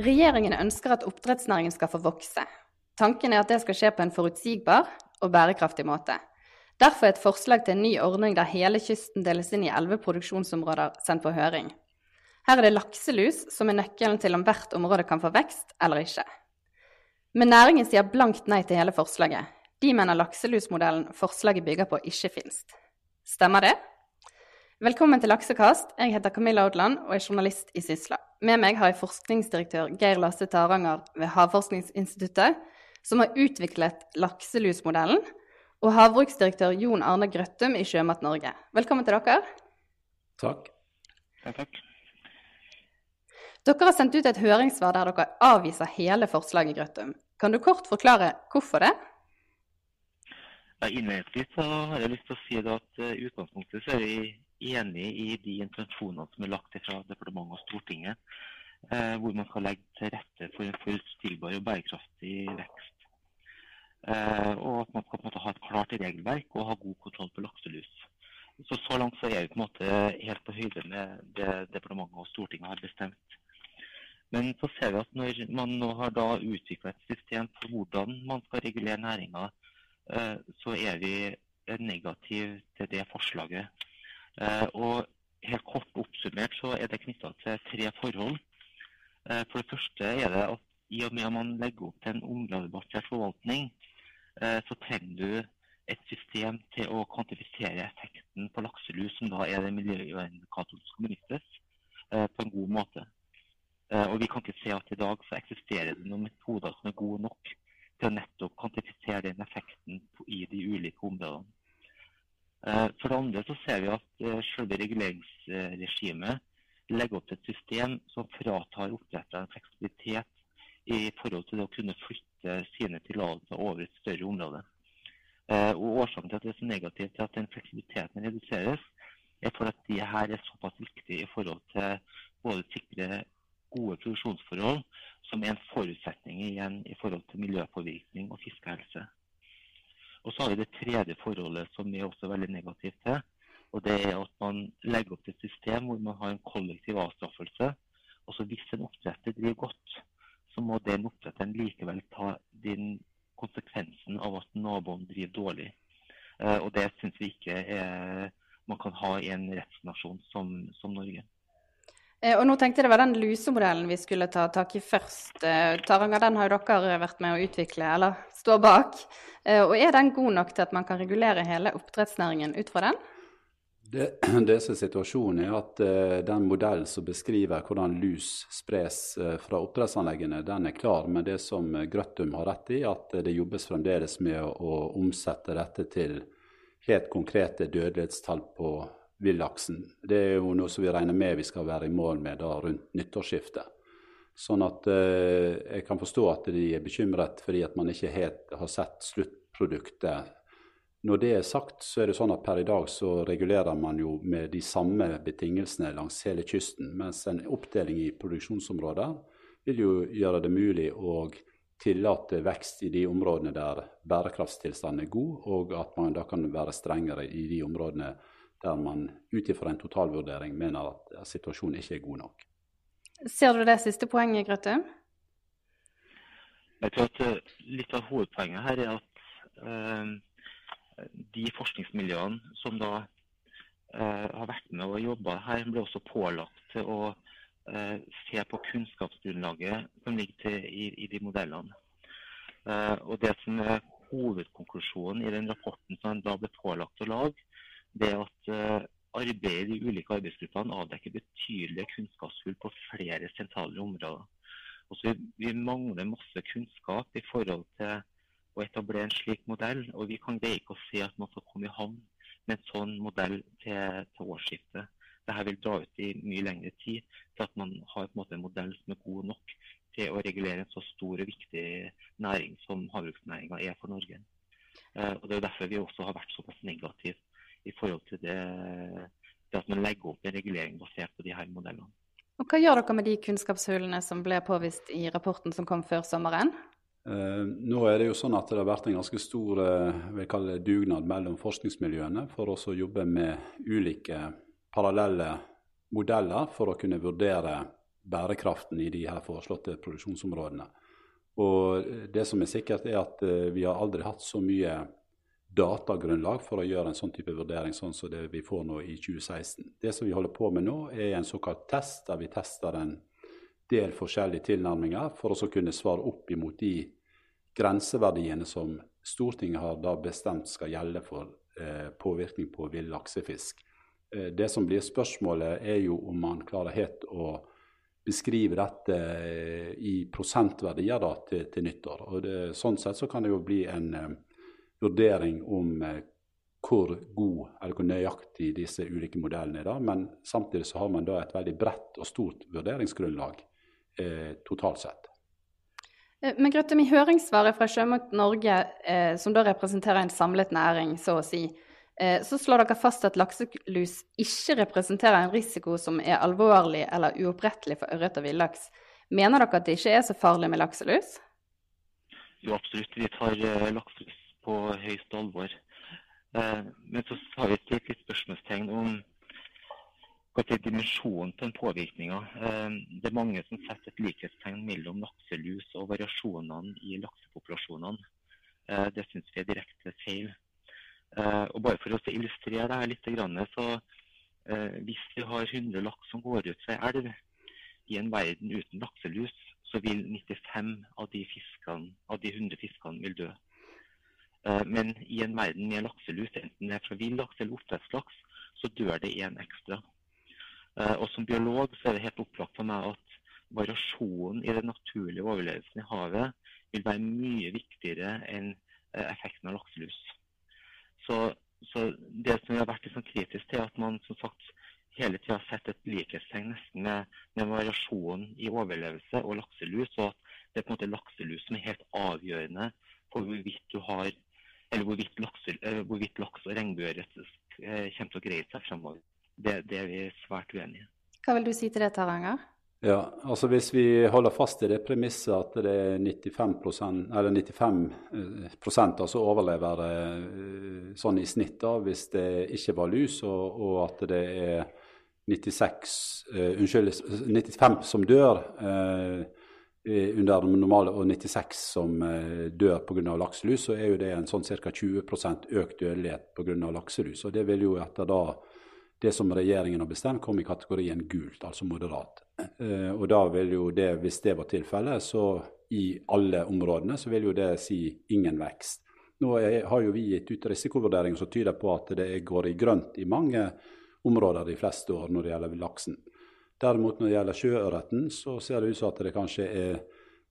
Regjeringen ønsker at oppdrettsnæringen skal få vokse. Tanken er at det skal skje på en forutsigbar og bærekraftig måte. Derfor er et forslag til en ny ordning der hele kysten deles inn i elleve produksjonsområder, sendt på høring. Her er det lakselus som er nøkkelen til om hvert område kan få vekst eller ikke. Men næringen sier blankt nei til hele forslaget. De mener lakselusmodellen forslaget bygger på, ikke finst. Stemmer det? Velkommen til Laksekast. Jeg heter Camilla Odland og er journalist i Sysla. Med meg har jeg forskningsdirektør Geir Lasse Taranger ved Havforskningsinstituttet, som har utviklet lakselusmodellen, og havbruksdirektør Jon Arne Grøttum i Sjømat Norge. Velkommen til dere. Takk. Ja, takk. Dere har sendt ut et høringssvar der dere avviser hele forslaget, Grøttum. Kan du kort forklare hvorfor det? Innledningsvis så har jeg lyst til å si at uh, utgangspunktet så er vi enig i de intensjonene som er lagt fra departementet og Stortinget, eh, hvor man skal legge til rette for en forutsigbar og bærekraftig vekst. Eh, og at man skal måte ha et klart regelverk og ha god kontroll på lakselus. Så, så langt så er vi på en måte helt på høyde med det departementet og Stortinget har bestemt. Men så ser vi at når man nå har da utvikla et system for hvordan man skal regulere næringa, Eh, så er vi negative til det forslaget. Eh, og helt kort oppsummert så er det knytta til tre forhold. Eh, for det første er det at i og med at man legger opp til en områdebasert forvaltning, så trenger du et system til å kvantifisere effekten på lakselus, som da er den miljøindikatoren som benyttes, på en god måte. Og vi kan ikke se at i dag så eksisterer det noen metoder som er gode nok til å nettopp kvantifisere den effekten i de ulike områdene. Eh, for det andre så ser vi at eh, selve reguleringsregimet legger opp til et system som fratar oppdretterne fleksibilitet i forhold til å kunne flytte sine tillatelser over et større område. Eh, og Årsaken til at det er så negativt til at den fleksibiliteten reduseres, er for at de her er såpass viktige i forhold til både sikre gode produksjonsforhold, som er en forutsetning igjen i forhold til miljøpåvirkning og fiskehelse. Og Så har vi det tredje forholdet som vi er også veldig negativt til. og Det er at man legger opp til et system hvor man har en kollektiv avstraffelse. og så Hvis en oppdretter driver godt, så må den oppdretteren likevel ta din konsekvensen av at naboen driver dårlig. Eh, og Det syns vi ikke er, man kan ha i en rettsnasjon som, som Norge. Eh, og nå tenkte jeg det var den lusemodellen vi skulle ta tak i først. Eh, Taranger, den har jo dere vært med å utvikle, eller står bak. Eh, og er den god nok til at man kan regulere hele oppdrettsnæringen ut fra den? Det, det som er situasjonen, er at den modellen som beskriver hvordan lus spres fra oppdrettsanleggene, den er klar. Men det som Grøttum har rett i, at det jobbes fremdeles med å, å omsette dette til helt konkrete dødelighetstall på villaksen. Det er jo noe som vi regner med vi skal være i mål med da rundt nyttårsskiftet. Sånn at jeg kan forstå at de er bekymret fordi at man ikke helt har sett sluttproduktet. Når det er sagt, så er det sånn at per i dag så regulerer man jo med de samme betingelsene langs hele kysten. Mens en oppdeling i produksjonsområder vil jo gjøre det mulig å tillate vekst i de områdene der bærekraftstilstanden er god, og at man da kan være strengere i de områdene der man ut ifra en totalvurdering mener at situasjonen ikke er god nok. Ser du det siste poenget, Grøtte? Jeg tror at Litt av hovedpoenget her er at de forskningsmiljøene som da uh, har vært med og jobba her, ble også pålagt til å uh, se på kunnskapsgrunnlaget som ligger i, i de modellene. og Det som er hovedkonklusjonen i den rapporten som da ble pålagt å lage, det er at arbeidet i de ulike arbeidsgruppene avdekker betydelige kunnskapshull på flere sentrale områder. Også vi mangler masse kunnskap i forhold til å etablere en slik modell. Og vi kan greie ikke å se at man skal komme i havn med en sånn modell til, til årsskiftet. Dette vil dra ut i mye lengre tid til at man har en, måte, en modell som er god nok til å regulere en så stor og viktig næring som havbruksnæringa er for Norge. Eh, og Det er derfor vi også har vært såpass negative i forhold til det, det at man legger opp en regulering basert på de her modellene. Og Hva gjør dere med de kunnskapshullene som ble påvist i rapporten som kom før sommeren? Eh, nå er det jo sånn at det har vært en ganske stor eh, det dugnad mellom forskningsmiljøene for å jobbe med ulike parallelle modeller for å kunne vurdere bærekraften i de her foreslåtte produksjonsområdene. Og det som er sikkert, er at vi har aldri hatt så mye datagrunnlag for å gjøre en sånn type vurdering sånn som det vi får nå i 2016. Det som vi holder på med nå, er en såkalt test, der vi tester en del forskjellige tilnærminger for å kunne svare opp imot de grenseverdiene som Stortinget har da bestemt skal gjelde for eh, påvirkning på vill laksefisk. Eh, det som blir spørsmålet, er jo om man klarer helt å beskrive dette eh, i prosentverdier da, til, til nyttår. Og det, sånn sett så kan det jo bli en eh, vurdering om eh, hvor god eller hvor nøyaktig disse ulike modellene er. da, Men samtidig så har man da et veldig bredt og stort vurderingsgrunnlag eh, totalt sett. Eh, men Grøttem, i høringssvaret fra Sjømat Norge, eh, som da representerer en samlet næring, så å si, eh, så slår dere fast at lakselus ikke representerer en risiko som er alvorlig eller uopprettelig for ørret og villaks. Mener dere at det ikke er så farlig med lakselus? Jo, absolutt. Vi tar lakselus på høyeste alvor. Men så har vi et litt spørsmålstegn om dimensjonen på den påvirkninga. Eh, det er mange som setter et likhetstegn mellom lakselus og variasjonene i laksepopulasjonene. Eh, det syns vi er direkte feil. Eh, og bare For å illustrere det litt, så hvis vi har 100 laks som går ut fra ei elv i en verden uten lakselus, så vil 95 av de, fiskene, av de 100 fiskene vil dø. Men i en verden med lakselus, enten det er fra vill laks eller oppdrettslaks, så dør det én ekstra. Eh, og som biolog så er det helt opplagt for meg at variasjonen i den naturlige overlevelsen i havet vil være mye viktigere enn eh, effekten av lakselus. Så, så det som vi har vært liksom kritisk til, er at man som sagt hele tida har sett et likhetstegn nesten med, med variasjonen i overlevelse og lakselus. Og at det er på en måte lakselus som er helt avgjørende for hvorvidt du har eller hvorvidt, eh, laks og regnbueørret kommer til å greie seg fremover det, det er vi svært uenige i. Hva vil du si til det, Taranger? Ja, altså Hvis vi holder fast i det premisset at det er 95%, eller 95% altså overlever eh, sånn i snitt da, hvis det ikke var lus, og, og at det er 96, uh, eh, unnskyld, 95 som dør uh, under det normale, og 96 som uh, dør pga. lakselus, så er jo det en sånn ca. 20% økt dødelighet pga. lakselus. og Det vil jo etter da det som regjeringen har bestemt, kom i kategorien gult, altså moderat. Eh, og da vil jo det, hvis det var tilfellet, så i alle områdene, så vil jo det si ingen vekst. Nå har jo vi gitt ut risikovurderinger som tyder på at det går i grønt i mange områder de fleste år når det gjelder laksen. Derimot når det gjelder sjøørreten, så ser det ut som at det kanskje er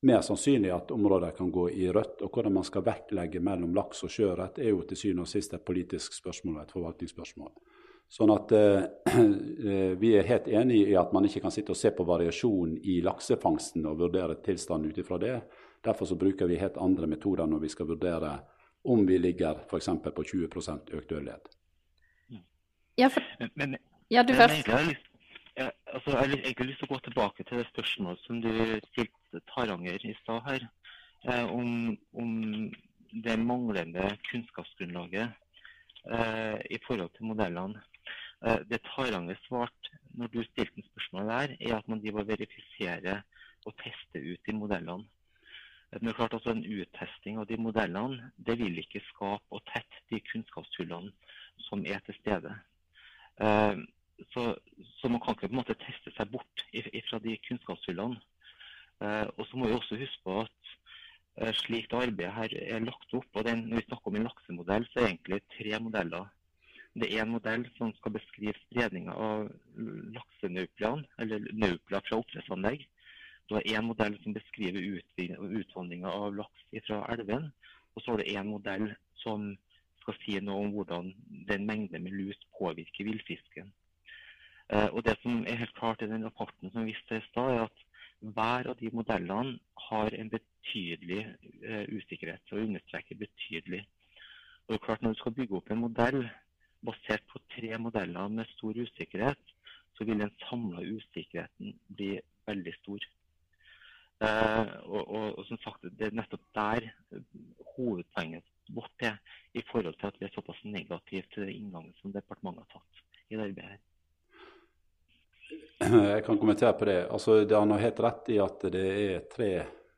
mer sannsynlig at områder kan gå i rødt. Og hvordan man skal vektlegge mellom laks og sjøørret, er jo til syvende og sist et politisk spørsmål og et forvaltningsspørsmål. Sånn at eh, eh, Vi er helt enig i at man ikke kan sitte og se på variasjon i laksefangsten og vurdere tilstanden ut ifra det. Derfor så bruker vi helt andre metoder når vi skal vurdere om vi ligger f.eks. på 20 økt dødelighet. Ja, for... men, ja, du først. Jeg har, lyst, jeg, altså, jeg har egentlig lyst til å gå tilbake til det spørsmålet som du stilte Taranger i stad her. Eh, om, om, det manglende kunnskapsgrunnlaget i forhold til modellene. Eh, det Taranger svarte når du stilte spørsmål der, er at man driver verifiserer og tester ut de modellene. Men det er klart altså En uttesting av de modellene det vil ikke skape og tette de kunnskapshullene som er til stede. Eh, så, så, man kan ikke på en måte teste seg bort fra de kunnskapshullene. Eh, og så må vi også huske på at slikt arbeidet her er lagt opp. og den, Når vi snakker om en laksemodell, så er det egentlig tre modeller det er en modell som skal beskrive spredninga av laksenauplian, eller naupler fra oppdrettsanlegg. Du har en modell som beskriver utvandringa av laks fra elven. Og så har du en modell som skal si noe om hvordan den mengden med lus påvirker villfisken. Eh, og Det som er helt klart i den rapporten som viste i stad, er at hver av de modellene har en betydelig eh, usikkerhet, og understreker betydelig. Og det er klart Når du skal bygge opp en modell basert på tre modeller med stor usikkerhet, så vil den samla usikkerheten bli veldig stor. Eh, og, og, og, som sagt, Det er nettopp der hovedpoenget vårt er, i forhold til at vi er såpass negative til det inngangen som departementet har tatt i det arbeidet. her. Jeg kan kommentere på det. Altså, Han har helt rett i at det er tre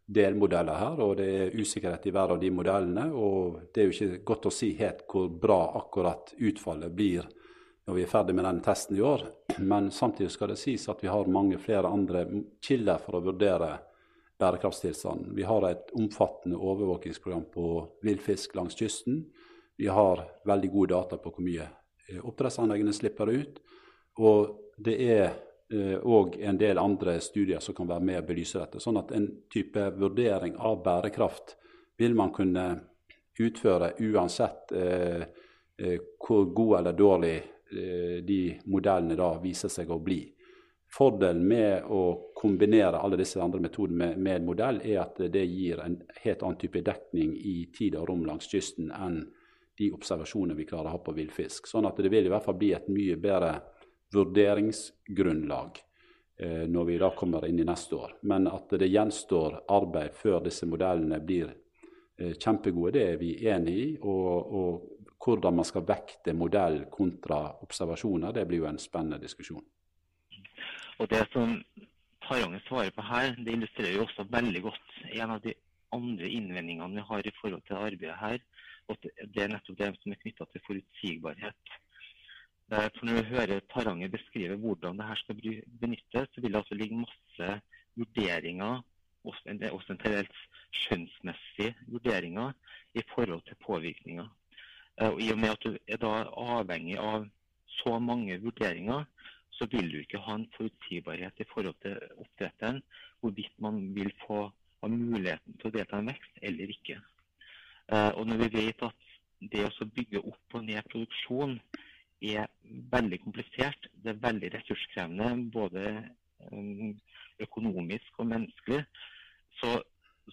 delmodeller her, og det er usikkerhet i hver av de modellene. og Det er jo ikke godt å si helt hvor bra akkurat utfallet blir når vi er ferdig med den testen i år. Men samtidig skal det sies at vi har mange flere andre kilder for å vurdere bærekraftstilstanden. Vi har et omfattende overvåkingsprogram på villfisk langs kysten. Vi har veldig gode data på hvor mye eh, oppdrettsanleggene slipper ut. Og det er eh, en del andre studier som kan være med å belyse dette. Sånn at en type vurdering av bærekraft vil man kunne utføre uansett eh, eh, hvor god eller dårlig eh, de modellene da viser seg å bli. Fordelen med å kombinere alle disse andre metodene med, med modell, er at det gir en helt annen type dekning i tid og rom langs kysten enn de observasjonene vi klarer å ha på villfisk. Sånn at det vil i hvert fall bli et mye bedre vurderingsgrunnlag eh, når vi da kommer inn i neste år. Men at det gjenstår arbeid før disse modellene blir eh, kjempegode, det er vi enig i. Og, og hvordan man skal vekte modell kontra observasjoner, det blir jo en spennende diskusjon. Og Det som Taranger svarer på her, det illustrerer jo også veldig godt en av de andre innvendingene vi har i forhold til arbeidet her. og Det er nettopp det som er knytta til forutsigbarhet. Eh, for Når du hører Taranger beskrive hvordan det her skal benyttes, så vil det altså ligge masse vurderinger, også en del skjønnsmessige vurderinger, i forhold til påvirkninger. Eh, og I og med at du er da avhengig av så mange vurderinger, så vil du ikke ha en forutsigbarhet i forhold til oppdretteren, hvorvidt man vil få ha muligheten til å delta i en vekst eller ikke. Eh, og når vi vet at det å bygge opp og ned produksjon er veldig komplisert. Det er veldig ressurskrevende, både um, økonomisk og menneskelig. Så,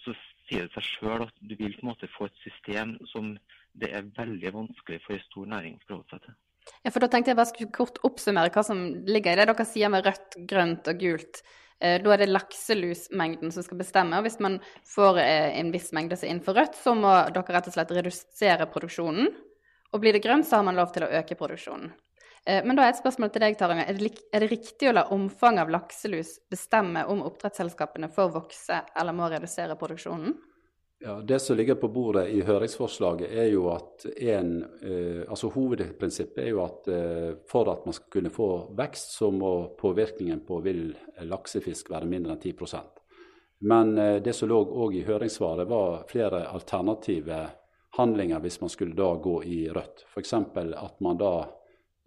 så sier det seg sjøl at du vil på en måte få et system som det er veldig vanskelig for en stor næring å forholde seg til. Ja, for Da tenkte jeg bare skulle kort oppsummere hva som ligger i det dere sier med rødt, grønt og gult. Eh, da er det lakselusmengden som skal bestemme. og Hvis man får eh, en viss mengde som innenfor rødt, så må dere rett og slett redusere produksjonen. Og blir det grønt, så har man lov til å øke produksjonen. Eh, men da er et spørsmål til deg, Taranga. Er det, riktig å la omfanget av lakselus bestemme om oppdrettsselskapene får vokse eller må redusere produksjonen? Ja, Det som ligger på bordet i høringsforslaget, er jo at en, eh, altså Hovedprinsippet er jo at eh, for at man skal kunne få vekst, så må påvirkningen på vill laksefisk være mindre enn 10% Men det som lå òg i høringssvaret, var flere alternative handlinger hvis man skulle da gå i rødt. F.eks. at man da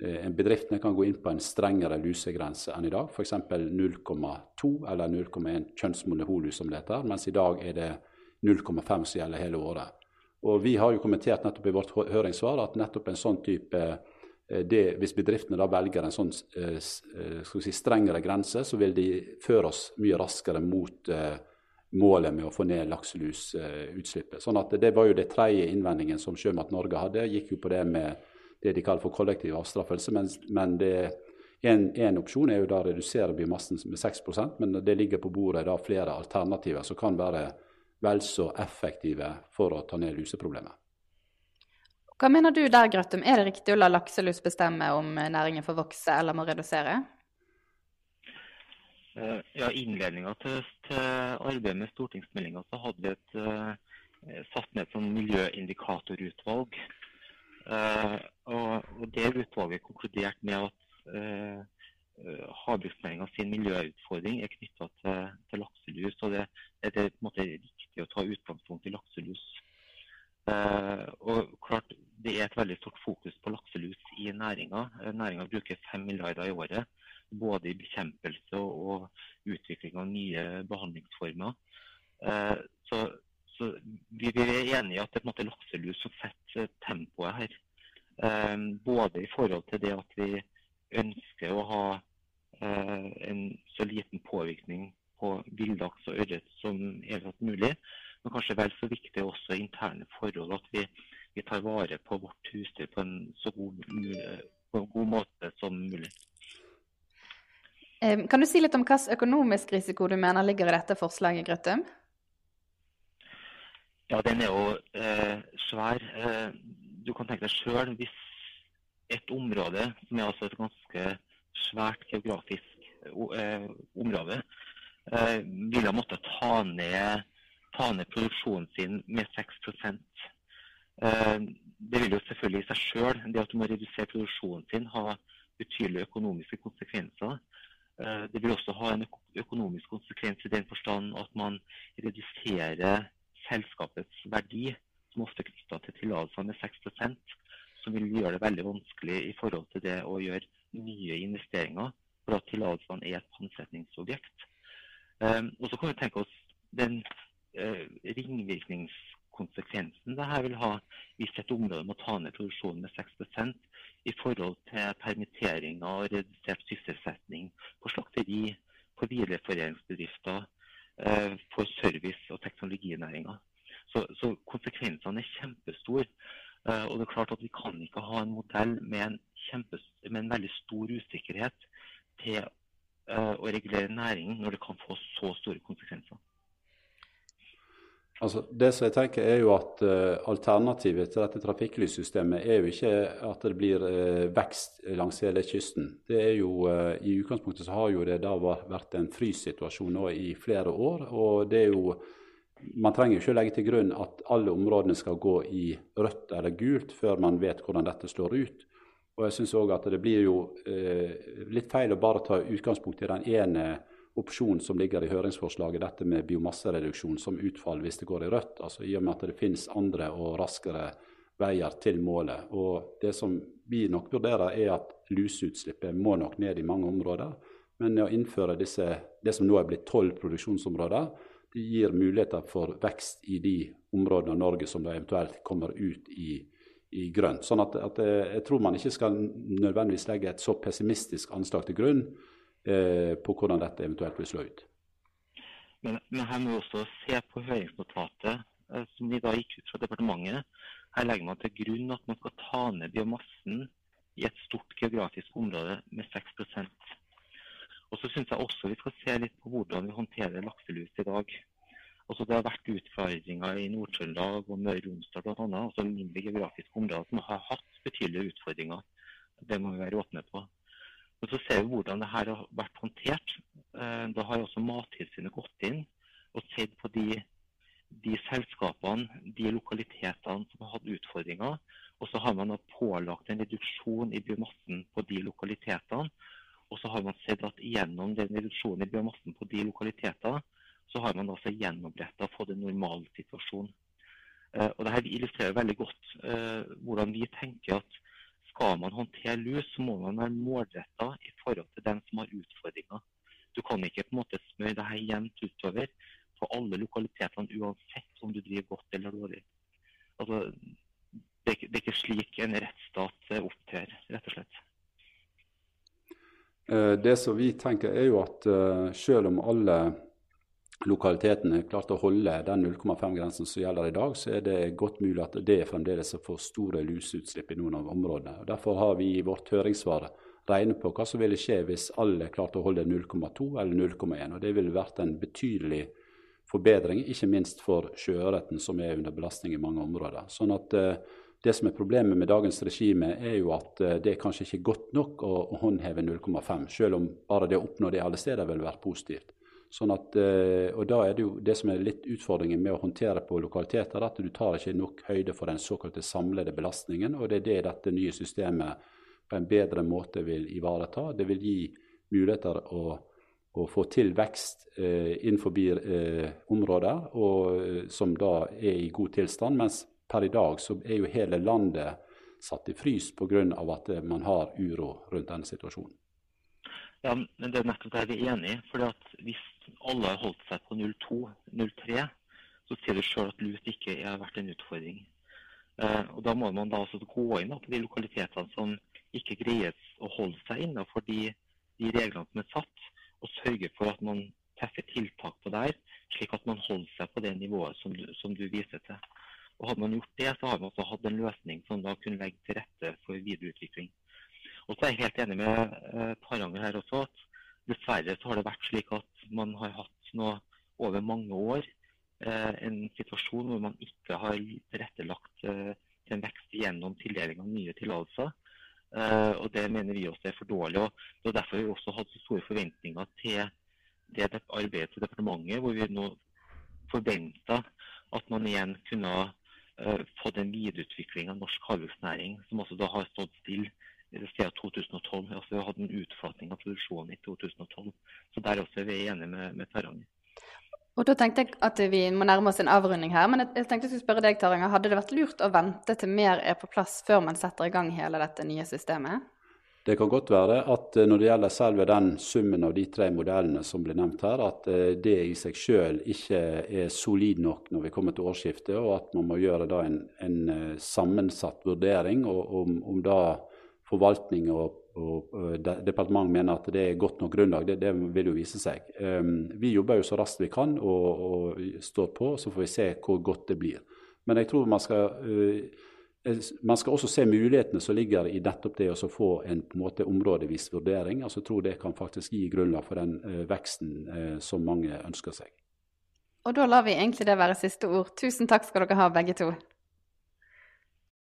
bedriftene kan gå inn på en strengere lusegrense enn i dag, f.eks. 0,2 eller 0,1 kjønnsmonoholus som det heter, mens i dag er det 0,5 som gjelder hele året. Og Vi har jo kommentert nettopp i vårt høringssvar at nettopp en sånn type eh, det, Hvis bedriftene da velger en sånn eh, si, strengere grense, så vil de føre oss mye raskere mot eh, målet med å få ned lakselusutslippet. Sånn at Det var jo det tredje innvendingen som Sjømat Norge hadde. gikk jo på det med det de kaller for kollektiv avstraffelse. Men, men det, en, en, opsjon er jo da å redusere biomassen med 6% men det ligger på bordet da flere alternativer som kan være vel så effektive for å ta ned luseproblemet. Hva mener du der, Grøttum? Er det riktig å la lakselus bestemme om næringen får vokse eller må redusere? Eh, ja, innledninga til, til, arbeidet med stortingsmeldinga så hadde vi et, uh, satt ned et sånn miljøindikatorutvalg. Uh, og, og, Det utvalget konkluderte med at uh, havbruksnæringa sin miljøutfordring er knytta til, til, lakselus. og det, det, er på en måte riktig å ta utgangspunkt i lakselus. Eh, og klart, Det er et veldig stort fokus på lakselus i næringa. Næringa bruker 5 milliarder i året både i bekjempelse og utvikling av nye behandlingsformer. Eh, så, så vi, vi, er enige i at det er lakselus som setter tempoet her. Eh, både i forhold til det at vi ønsker å ha eh, en så liten påvirkning på villaks og ørret som mulig, men kanskje vel så viktig også interne forhold. At vi, vi tar vare på vårt husdyr på en så god, på en god måte som mulig. Kan du si litt om hvilken økonomisk risiko du mener ligger i dette forslaget, Grøttum? Ja, den er jo eh, svær. Eh, du kan tenke deg sjøl hvis et område som er altså et ganske svært geografisk område, vil ha måttet ta ned, ta ned produksjonen sin med 6% Det vil jo selvfølgelig i seg sjøl, det at du må redusere produksjonen sin, ha betydelige økonomiske konsekvenser. Det vil også ha en økonomisk konsekvens i den forstand at man reduserer selskapets verdi, som ofte er knytta til tillatelser med 6% som vil gjøre det veldig vanskelig i forhold til det å gjøre nye investeringer, for at tillatelsene er et pantsetningsobjekt. Um, og så kan vi tenke oss den uh, ringvirkningskonsekvensen det her vil ha hvis et område må ta ned produksjonen med 6% i forhold til permitteringer og redusert sysselsetting på slakteri, på videreforedlingsbedrifter, for service- og teknologinæringa. Så, så, konsekvensene er kjempestore. Uh, og det er klart at Vi kan ikke ha en modell med en, kjempe, med en veldig stor usikkerhet til uh, å regulere næringen når det kan få så store konsekvenser. Altså, det som jeg tenker er jo at uh, Alternativet til dette trafikklyssystemet er jo ikke at det blir vekst langs hele kysten. Det er jo, I utgangspunktet så har jo det da vært en fryssituasjon nå i flere år. og det er jo man trenger ikke å legge til grunn at alle områdene skal gå i rødt eller gult før man vet hvordan dette slår ut. Og jeg synes også at Det blir jo litt feil å bare ta utgangspunkt i den ene opsjonen som ligger i høringsforslaget, dette med biomassereduksjon som utfall hvis det går i rødt. altså I og med at det finnes andre og raskere veier til målet. Og Det som vi nok vurderer, er at luseutslippet må nok ned i mange områder. Men å innføre disse, det som nå er blitt tolv produksjonsområder, det gir muligheter for vekst i de områdene av Norge som da eventuelt kommer ut i, i grønt. Sånn at, at, eh, Jeg tror man ikke skal nødvendigvis legge et så pessimistisk anslag til grunn på hvordan dette eventuelt vil slå ut. Men, men her må vi også se på høringsnotatet eh, som de da gikk ut fra departementet. Her legger man til grunn at man skal ta ned biomassen i et stort geografisk område med 6% og så syns jeg også vi skal se litt på hvordan vi håndterer lakselus i dag. Altså Det har vært utfordringer i Nord-Trøndelag og Møre og Romsdal bl.a. Altså mindre geografiske områder som har hatt betydelige utfordringer. Det må vi være åpne på. Men så ser vi hvordan det her har vært håndtert. Eh, da har også Mattilsynet gått inn og sett på de, de, selskapene, de lokalitetene som har hatt utfordringer. Og så har man pålagt en reduksjon i biomassen på de lokalitetene. Og så har man sett at gjennom den reduksjonen i biomassen på de lokalitetene, så har man også gjenoppretta og fått en normalsituasjon. Uh, og Dette illustrerer veldig godt uh, hvordan vi tenker at skal man håndtere lus, så må man være målretta i forhold til den som har utfordringer. Du kan ikke på en måte smøre her jevnt utover på alle lokalitetene, uansett om du driver godt eller dårlig. Altså, det, det er ikke slik en rettsstat opptrer, rett og slett. Eh, det som vi tenker er jo at uh, selv om alle lokalitetene klarte å holde den 0,5-grensen som gjelder i dag, så er det godt mulig at det fremdeles er for store luseutslipp i noen av områdene. Og Derfor har vi i vårt høringssvar regnet på hva som ville skje hvis alle klarte å holde 0,2 eller 0,1. og Det ville vært en betydelig forbedring, ikke minst for sjøørreten, som er under belastning i mange områder. Sånn at uh, det som er problemet med dagens regime, er jo at uh, det er kanskje ikke godt nok å, å håndheve 0,5, selv om bare det å oppnå det alle steder ville vært positivt. Sånn at, eh, og da er Det jo det som er litt utfordringen med å håndtere på lokaliteter, at du tar ikke nok høyde for den såkalte samlede belastningen. og Det er det dette nye systemet på en bedre måte vil ivareta. Det vil gi muligheter å, å få til vekst eh, innenfor eh, områder og, eh, som da er i god tilstand, mens per i dag så er jo hele landet satt i frys pga. at eh, man har uro rundt denne situasjonen. Ja, men Det er nettopp der vi er enige. fordi at Hvis alle har holdt seg på 0,2-0,3, så sier du sjøl at lut ikke har vært en utfordring. Eh, og Da må man da også gå inn på de lokalitetene som ikke greier å holde seg innenfor de, de reglene som er satt, og sørge for at man treffer tiltak på der, slik at man holder seg på det nivået som du, som du viser til. Og Hadde man gjort det, så har man også hatt en løsning som da kunne legge til rette for videreutvikling. Og så er jeg helt enig med eh, Taranger her også at dessverre så har det vært slik at man har hatt noe over mange år eh, en situasjon hvor man ikke har tilrettelagt eh, til en vekst gjennom tildeling av nye tillatelser. Eh, og Det mener vi også er for dårlig. og Det er derfor vi også hadde så store forventninger til det arbeidet til departementet, hvor vi nå forventa at man igjen kunne uh, fått en videreutvikling av norsk havbruksnæring, som også da har stått stille siden 2012. Altså Vi har hatt en utflatning av produksjonen i 2012. Så Der også er vi enige med, med Taranger. Og da tenkte jeg at vi må nærme oss en avrunding her. Men jeg tenkte jeg skulle spørre deg, Taranger, hadde det vært lurt å vente til mer er på plass før man setter i gang hele dette nye systemet? Det kan godt være at eh, når det gjelder selve den summen av de tre modellene som ble nevnt her, at eh, det i seg selv ikke er solid nok når vi kommer til årsskiftet, og at man må gjøre en, en eh, sammensatt vurdering og om, om da forvaltning og og departementet mener at det er godt nok grunnlag, det, det vil jo vise seg. Um, vi jobber jo så raskt vi kan og, og, står på, så får vi se hvor godt det blir. Men jeg tror man skal, uh, man skal også se mulighetene som ligger i nettopp det å få en en måte områdevis vurdering. altså Jeg tror det kan faktisk gi grunnlag for den uh, veksten uh, som mange ønsker seg. Og da lar vi egentlig det være siste ord. Tusen takk skal dere ha, begge to.